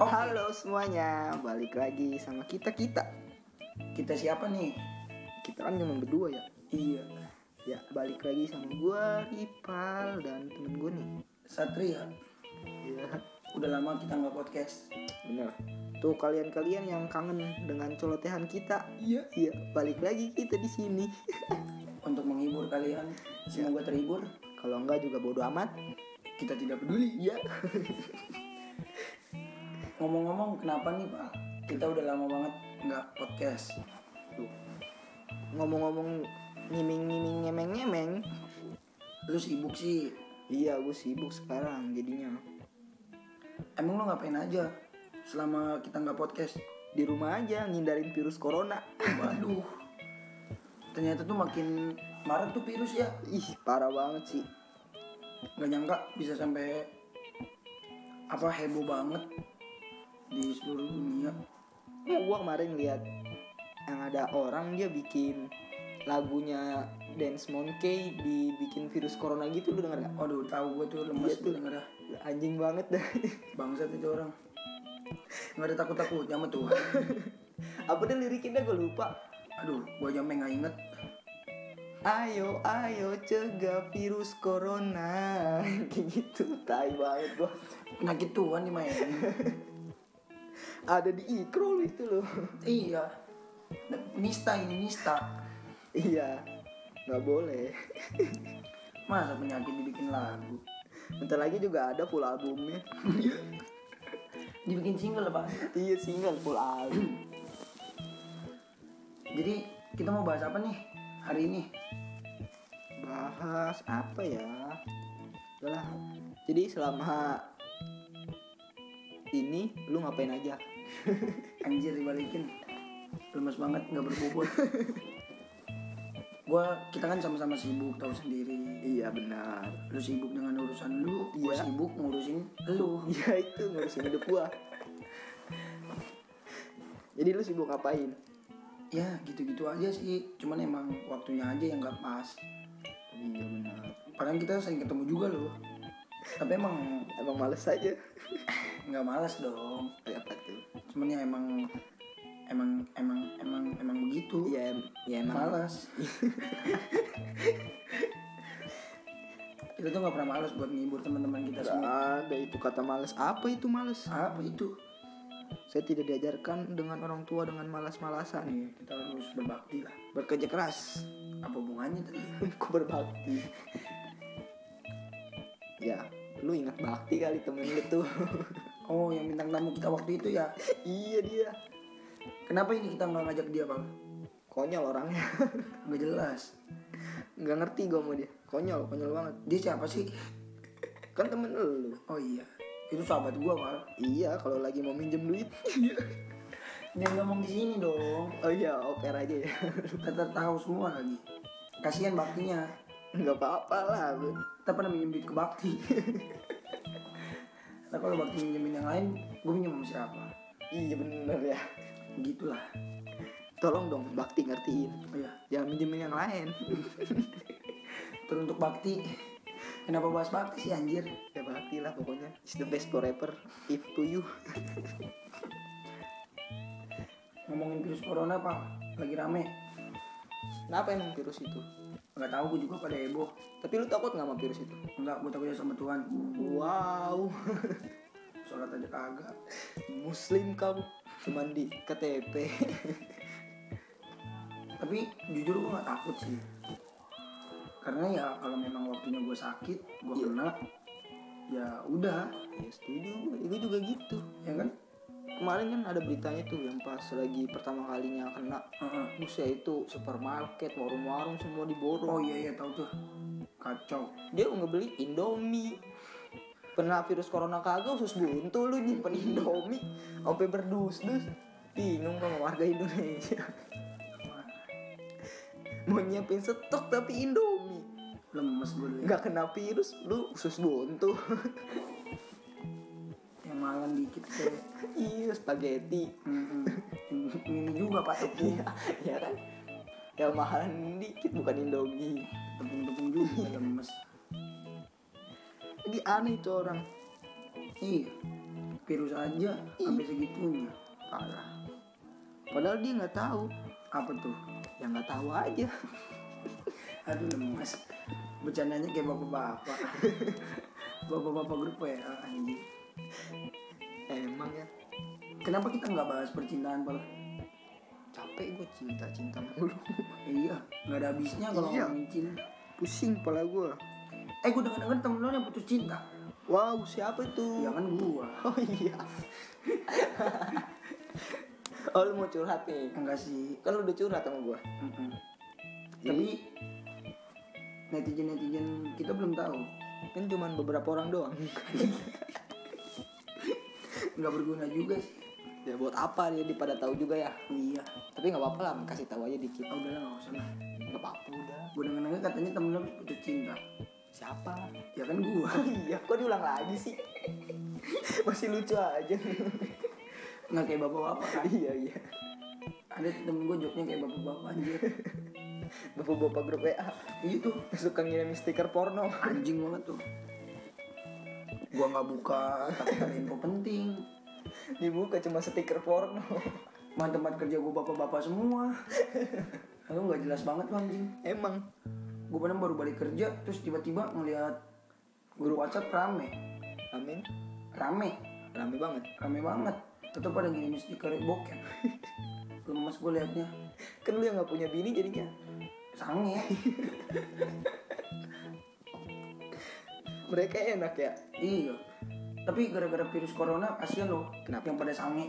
Halo semuanya, balik lagi sama kita kita. Kita siapa nih? Kita kan cuma berdua ya. Iya. Ya balik lagi sama gua Ipal dan temen gue nih. Satria. Iya, Udah lama kita nggak podcast. bener. Tuh kalian-kalian yang kangen dengan colotehan kita, Iya. iya balik lagi kita di sini. Untuk menghibur kalian, semoga terhibur. Kalau enggak juga bodo amat. Kita tidak peduli. Iya. Ngomong-ngomong, kenapa nih Pak? Kita udah lama banget nggak podcast. Tuh. Ngomong-ngomong nyiming-nyiming ngemeng-ngemeng. Lu sibuk sih. Iya, gue sibuk sekarang jadinya. Emang lu ngapain aja selama kita nggak podcast? Di rumah aja ngindarin virus corona. Waduh. Ternyata tuh makin marak tuh virus ya. Ih, parah banget sih. Gak nyangka bisa sampai apa heboh banget di seluruh dunia. Nah, gua kemarin lihat yang ada orang dia bikin lagunya Dance Monkey dibikin virus corona gitu lu denger gak? Waduh, tahu gue tuh lemes Iya tuh tuh. denger dah. Anjing banget dah. Bangsat itu orang. Nggak ada takut-takutnya sama Tuhan. Apa deh liriknya gue lupa. Aduh, gue aja nggak inget. Ayo, ayo cegah virus corona Kayak gitu, tai banget gua Penyakit Tuhan dimainin. Ada di ikro itu loh iya. Nista ini nista. Iya, nggak boleh Masa penyakit dibikin lagu? Bentar lagi juga ada full albumnya Dibikin single pak. Iya, single full album Jadi kita mau bahas apa nih hari ini? Bahas apa ya? Udah lah. Jadi selama ini lu ngapain aja? Anjir dibalikin. Lemes banget nggak berbobot. gua kita kan sama-sama sibuk tahu sendiri. Iya benar. Lu sibuk dengan urusan lu, gua Iya. sibuk ngurusin lu. Iya itu ngurusin hidup gua. Jadi lu sibuk ngapain? Ya gitu-gitu aja sih. Cuman emang waktunya aja yang nggak pas. Iya benar. Padahal kita sering ketemu juga loh. Tapi emang Emang males aja. nggak malas dong. Kayak apa tuh? Cuman ya emang emang emang emang emang begitu. Em- ya emang. Malas. kita tuh nggak pernah malas buat ngibur teman-teman kita Gak semua. ada itu kata males. Apa itu males? Apa itu? Saya tidak diajarkan dengan orang tua dengan malas-malasan. Nih kita harus berbakti lah. Bekerja keras. Apa hubungannya tadi? Ku berbakti. Ya, lu ingat bakti kali temen lu tuh. Oh yang bintang tamu kita waktu itu ya. iya dia. Kenapa ini kita nggak ngajak dia bang? Konyol orangnya. Nggak jelas. Nggak ngerti gue sama dia. Konyol, konyol banget. Dia siapa sih? Kan temen lu. Oh iya. Itu sahabat gua pal. Iya, kalau lagi mau minjem duit. Jangan ngomong di sini dong. Oh iya, oper aja ya. Kita tahu semua lagi. Kasihan baktinya. Nggak apa-apa lah. Kita pernah minjem duit ke bakti. Nah kalau bakti minjemin yang lain, gue minjem sama siapa? Iya bener ya. Gitulah. Tolong dong, bakti ngertiin. Oh iya. Jangan minjemin yang lain. Terus untuk bakti, kenapa bahas bakti sih anjir? ya bakti lah pokoknya. It's the best forever. If to you. Ngomongin virus corona pak, lagi rame. Kenapa emang virus itu? Gak tahu gue juga pada heboh. Tapi lu takut nggak sama virus itu? Enggak, gue takutnya sama Tuhan. Wow. Sholat aja kagak. Muslim kamu. Cuman di KTP. Tapi jujur gue gak takut sih. Karena ya kalau memang waktunya gue sakit, gue Iya. kena, ya udah, ya setuju. Gue juga gitu. ya kan? Kemarin kan ada beritanya tuh yang pas lagi pertama kalinya kena. Buset itu supermarket, warung-warung semua diborong. Oh iya iya tahu tuh. Kacau. Dia ngebeli Indomie. Pernah virus corona kagak usus buntu lu nyimpen Indomie sampai berdus-dus. Bingung sama warga Indonesia. Mau nyiapin stok tapi Indomie. Lemes gue. Nggak kena virus, lu usus buntu. Malam dikit kayak iya, spaghetti. ini juga pak tepung. ya kan? Yang mahalan dikit bukan Indomie. Tepung-tepung juga lemes. Lagi aneh itu orang. Iya. virus aja sampai segitunya parah padahal dia nggak tahu apa tuh ya nggak tahu aja aduh lemas bercandanya kayak bapak-bapak bapak-bapak grup WA anjing emang ya. Kenapa kita nggak bahas percintaan pal capek gue cinta cinta mulu. Iya nggak ada habisnya kalau Iya. ngomongin cinta. Pusing pala gue eh gue denger denger temen lo yang putus cinta. Wow siapa itu? Ya kan gua. Oh iya. Oh lu mau curhat nih? Enggak sih. Kan lu udah curhat sama gue Mm-mm. tapi netizen netizen kita belum tahu. Kan cuman beberapa orang doang nggak berguna juga sih. Ya buat apa dia pada tahu juga ya? Iya. Tapi nggak apa-apa lah kasih tahu aja dikit. Ah, udahlah nggak usah lah. Nggak apa-apa udah. Gue denger denger katanya temen lo putus cinta. Siapa? Ya kan gua. Oh iya kok diulang lagi sih? Masih lucu aja. Nggak kayak bapak-bapak kan? Iya iya. Ada temen gue joknya kayak bapak-bapak anjir. Bapak-bapak grup WA itu suka ngirim stiker porno. Anjing banget tuh gua nggak buka takut ada info penting. Dibuka cuma stiker porno. Mana tempat kerja gua bapak-bapak semua. Lalu nggak jelas banget tuh anjing. Emang. Gue pernah baru balik kerja Terus tiba-tiba ngeliat Grup WhatsApp rame. Amin Rame. Rame banget. Rame banget. Tetep pada ngirim stiker bokep. Lemes gue liatnya. Kan lu yang nggak punya bini jadinya. Sange mereka enak ya. Iya. Tapi gara-gara virus corona kasihan loh. Kenapa? Yang pada sange.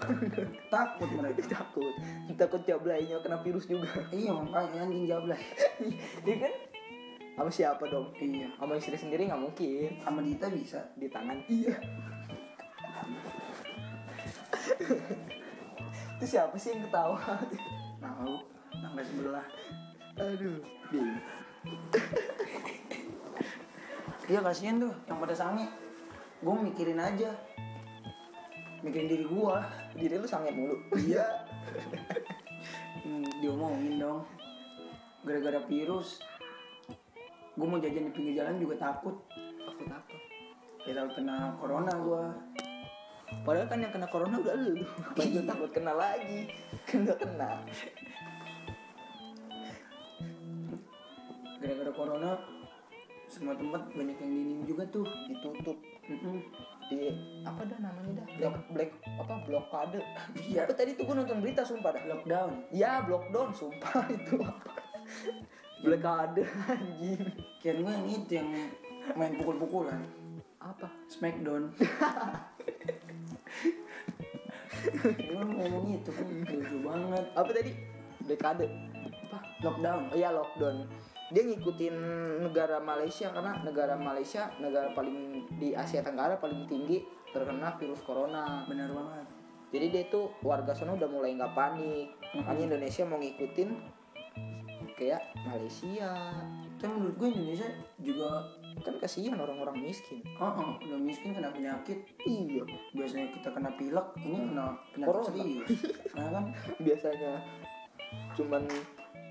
Takut mereka. Takut. Takut jablainya kena virus juga. Iya makanya anjing jablay iya kan? Sama siapa dong? Iya. Sama istri sendiri nggak mungkin. Sama Dita bisa. Di tangan. Iya. Itu siapa sih yang ketawa? Tahu. Tangga sebelah. Aduh. Bingung Iya kasihan tuh yang pada sange. Gue mikirin aja. Mikirin diri gua. diri lu sange mulu Iya. Hmm, diomongin dong. Gara-gara virus. Gue mau jajan di pinggir jalan juga takut. takut apa Ya takut kena corona gua. padahal kan yang kena corona udah lu Masa takut kena lagi udah kena Gara-gara corona semua tempat banyak yang dinim juga tuh. ditutup Mm-mm. di apa dah namanya dah black black apa blokade Iya. apa tadi tuh gue nonton berita sumpah dah Lockdown. ya lockdown sumpah itu blokade anjing Kian gue yang itu yang main pukul-pukulan. apa Smackdown. Lu ngomong itu lucu banget. apa tadi dekade apa Lockdown. oh iya lockdown dia ngikutin negara Malaysia karena negara Malaysia negara paling di Asia Tenggara paling tinggi terkena virus corona Benar banget. jadi dia tuh warga sana udah mulai nggak panik makanya Indonesia mau ngikutin kayak Malaysia Tapi menurut gue Indonesia juga kan kasihan orang-orang miskin oh, oh, udah miskin kena penyakit. iya Biasanya kita kena pilek, ini kena penyakit Corona. serius. Nah kan, biasanya cuman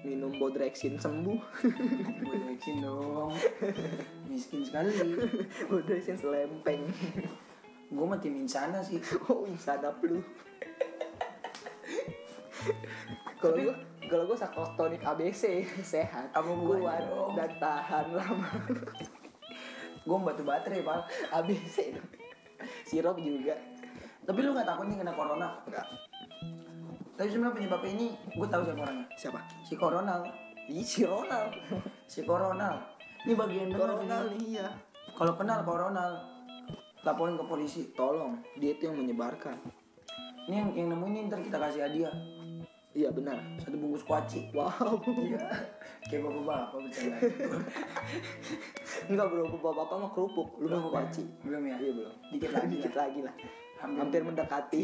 minum bodrexin sembuh gue vaksin dong. Miskin sekali. bodrexin selempeng Gue mah tim insana sih. oh sadap lu kalau gua kalau gua sakrotonik ABC sehat Apa kuat dan tahan lama Gue batu baterai, Pak. ABC sirup juga Tapi lu gak takut nih kena corona? enggak Tapi sebenarnya penyebabnya ini gue tahu siapa orangnya. siapa Si Coronal. Ih, si Ronald Si Coronal. Ini bagian Ronald ini. iya Kalau kenal Coronal, laporin ke polisi. tolong dia itu yang menyebarkan Ini yang, yang nemuin ntar kita kasih hadiah. iya benar Satu bungkus kuaci. wow Iya. Kayak bapak-bapak bercanda. enggak bro bapak-bapak mah kerupuk lu mau kuaci Belum ya? iya belum Dikit lagi dikit lagi lah Hampir. hampir mendekati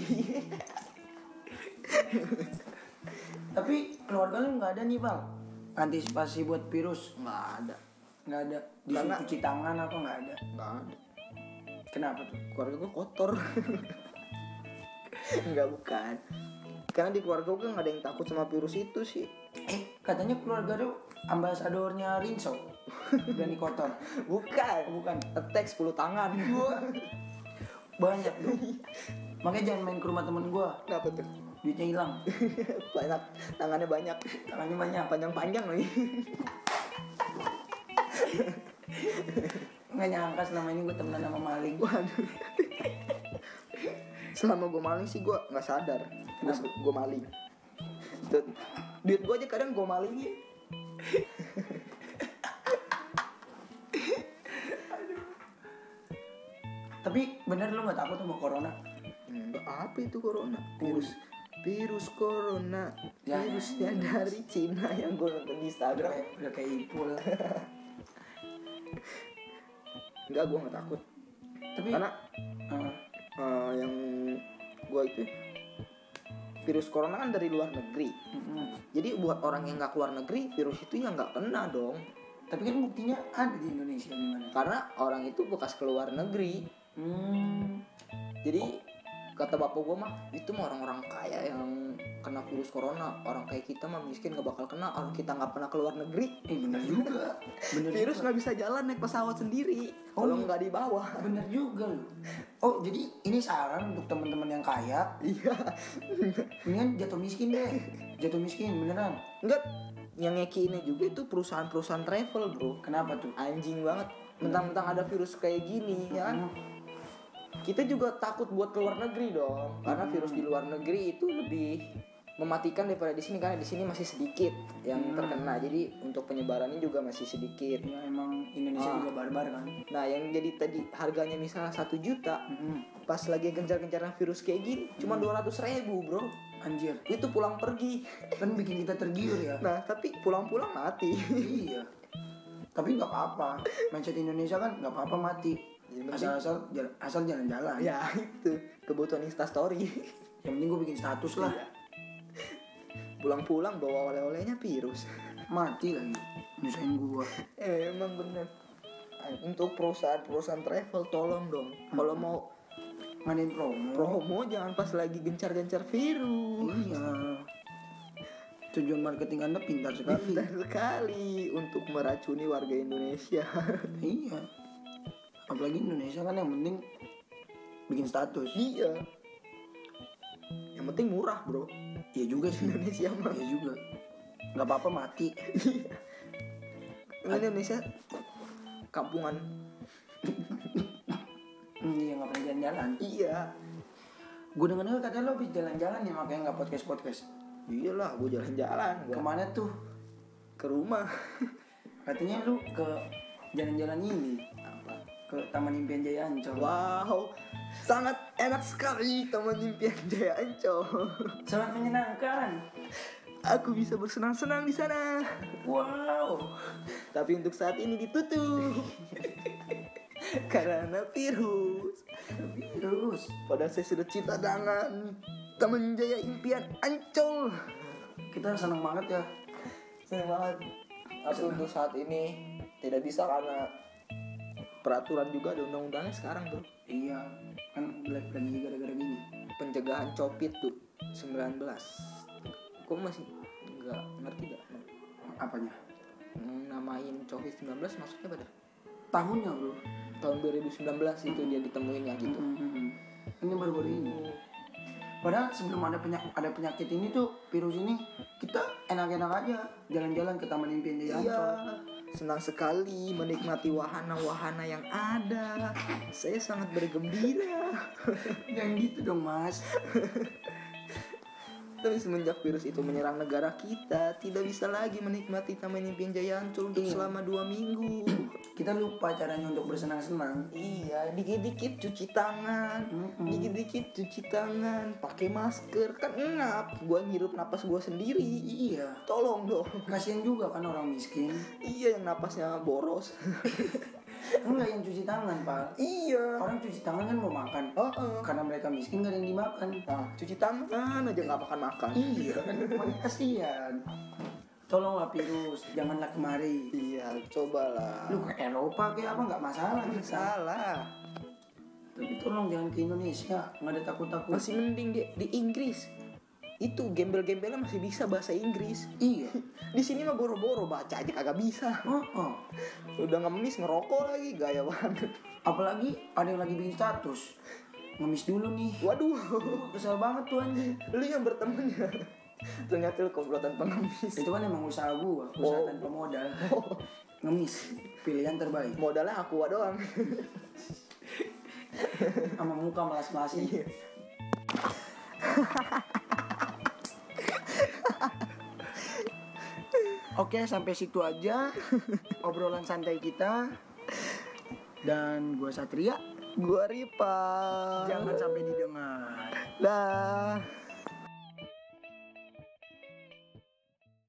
Tapi keluarga lu nggak ada nih bang? Antisipasi buat virus? Nggak ada. Nggak ada. Disuruh Karena- cuci tangan apa nggak ada? Nggak ada. Kenapa tuh? Keluarga gue kotor. Nggak bukan. Karena di keluarga gue nggak ada yang takut sama virus itu sih. Eh katanya keluarga lu ambasadornya Rinso. Berani kotor. Bukan. Bukan. Attack 10 tangan. Banyak dong makanya jangan main ke rumah temen gue Kenapa tuh? Duitnya hilang banyak, tangannya banyak, tangannya banyak panjang-panjang lagi. nggak nyangka selama ini gue temenan sama maling Waduh. Selama gue maling sih gue nggak sadar. Kenapa? Gue maling. Tuh, duit gue aja kadang gue malingin. tapi bener lu nggak takut sama corona Enggak apa itu corona? Virus virus corona. Ya, virusnya dari Cina yang gue nonton di udah Instagram kayak udah kayak ipul. Enggak gue nggak takut. Tapi karena eh, eh, yang gue itu virus corona kan dari luar negeri. Mm-mm. jadi buat orang yang nggak keluar negeri virus itu ya nggak kena dong. Tapi kan buktinya ada di Indonesia gimana karena orang itu bekas keluar negeri. Hmm. jadi kata bapak gue mah itu mah orang-orang kaya yang kena virus corona. Orang kayak kita mah miskin gak bakal kena. Orang kita nggak pernah keluar negeri. Eh bener juga. Bener virus nggak bisa jalan naik pesawat sendiri. Oh, kalau iya. nggak di bawah. Bener juga loh oh jadi ini saran untuk teman-teman yang kaya. Iya. Mendingan jatuh miskin deh. Jatuh miskin beneran. Enggak yang ngeki ini juga itu perusahaan-perusahaan travel bro. Kenapa tuh? Anjing banget. Mentang-mentang ada virus kayak gini ya kan kita juga takut buat keluar negeri dong karena virus di luar negeri itu lebih mematikan daripada di sini karena di sini masih sedikit yang terkena. Jadi untuk penyebarannya juga masih sedikit. Ya emang Indonesia Ah. juga barbar kan? Nah yang jadi tadi harganya misalnya satu juta Mm-mm. pas lagi gencar-gencarnya virus kayak gini cuma dua ratus ribu bro. Anjir. Itu pulang pergi. Kan bikin kita tergiur ya. Nah tapi pulang-pulang mati. Iya. Tapi nggak apa-apa. Mindset Indonesia kan nggak apa-apa mati Yang penting- asal-asal jala- asal jalan-jalan. Ya itu kebutuhan instastory yang penting gue bikin status lah. Pulang-pulang bawa oleh-olehnya virus. Mati lagi nyusahin gua. Eh, emang bener. Untuk perusahaan-perusahaan travel tolong dong. Kalau mau ngadain promo. promo jangan pas lagi gencar-gencar virus. Iya. Tujuan marketing anda pintar sekali. Pintar sekali untuk meracuni warga Indonesia. Iya apalagi Indonesia kan yang penting bikin status. Iya. Yang penting murah bro. Iya juga sih. Indonesia mah. Iya juga. Nggak apa-apa mati. Ini Indonesia kampungan. Hmm, iya nggak pernah jalan-jalan. Iya. Gue denger katanya lo habis jalan-jalan ya makanya nggak podcast podcast iyalah gue jalan-jalan gua. Ke mana tuh? Ke rumah. Katanya lu ke jalan-jalan ini ke Taman Impian Jaya Ancol wow sangat enak sekali teman impian Jaya Ancol sangat menyenangkan Aku bisa bersenang-senang di sana. wow Tapi untuk saat ini ditutup. Karena virus. terus Padahal saya sudah cinta dengan Taman Jaya Impian Ancol. kita senang banget ya Senang banget. Tapi untuk saat ini tidak bisa karena peraturan juga ada undang-undangnya sekarang bro. iya kan lagi lagi gara-gara gini. Pencegahan copit tuh 19. Kok masih nggak ngerti gak? apanya? Namain covid 19 maksudnya pada tahunnya bro. tahun 2019 itu dia ditemuinnya gitu. Hmm, ini baru-baru ini. Padahal sebelum ada penyakit ada penyakit ini tuh virus ini kita enak-enak aja. Jalan-jalan ke Taman Impian Jaya Iya, Ancol senang sekali menikmati wahana-wahana yang ada. Saya sangat bergembira. Jangan gitu dong mas Tapi semenjak virus itu menyerang negara kita, tidak bisa lagi menikmati Taman Impian Jaya Ancol untuk Iya. selama dua minggu. Kita lupa caranya untuk bersenang-senang iya, dikit-dikit cuci tangan, Mm-mm. dikit-dikit cuci tangan, pakai masker kan ngap. Gua ngirup napas gua sendiri. Iya Tolong dong. Kasian juga kan orang miskin Iya yang napasnya boros. Enggak yang cuci tangan pak iya. Orang cuci tangan kan mau makan Oh, oh. Karena mereka miskin gak ada yang dimakan Nah, cuci tangan aja nggak makan-makan. Iya kan kasihan Tolonglah virus Janganlah kemari Iya, cobalah. Lu ke Eropa kayak apa nggak masalah kita salah. Tapi tolong jangan ke Indonesia nggak ada takut-takut Masih mending di, di Inggris. Itu gembel-gembelnya masih bisa bahasa Inggris. Iya. Di sini mah boro-boro baca aja kagak bisa. oh, oh. Udah ngemis ngerokok lagi gaya banget. Apalagi ada yang lagi bikin status. Ngemis dulu nih. Waduh. Kesel banget tuh anjing. Lu yang berteman ya ternyata lu komplotan pengemis. Itu kan emang usaha gua usaha Oh. tanpa modal ngemis pilihan terbaik. Modalnya aku doang. Sama muka melas-melasin Oke, sampai situ aja obrolan santai kita. Dan gua Satria, gua Ripa jangan sampai didengar. dah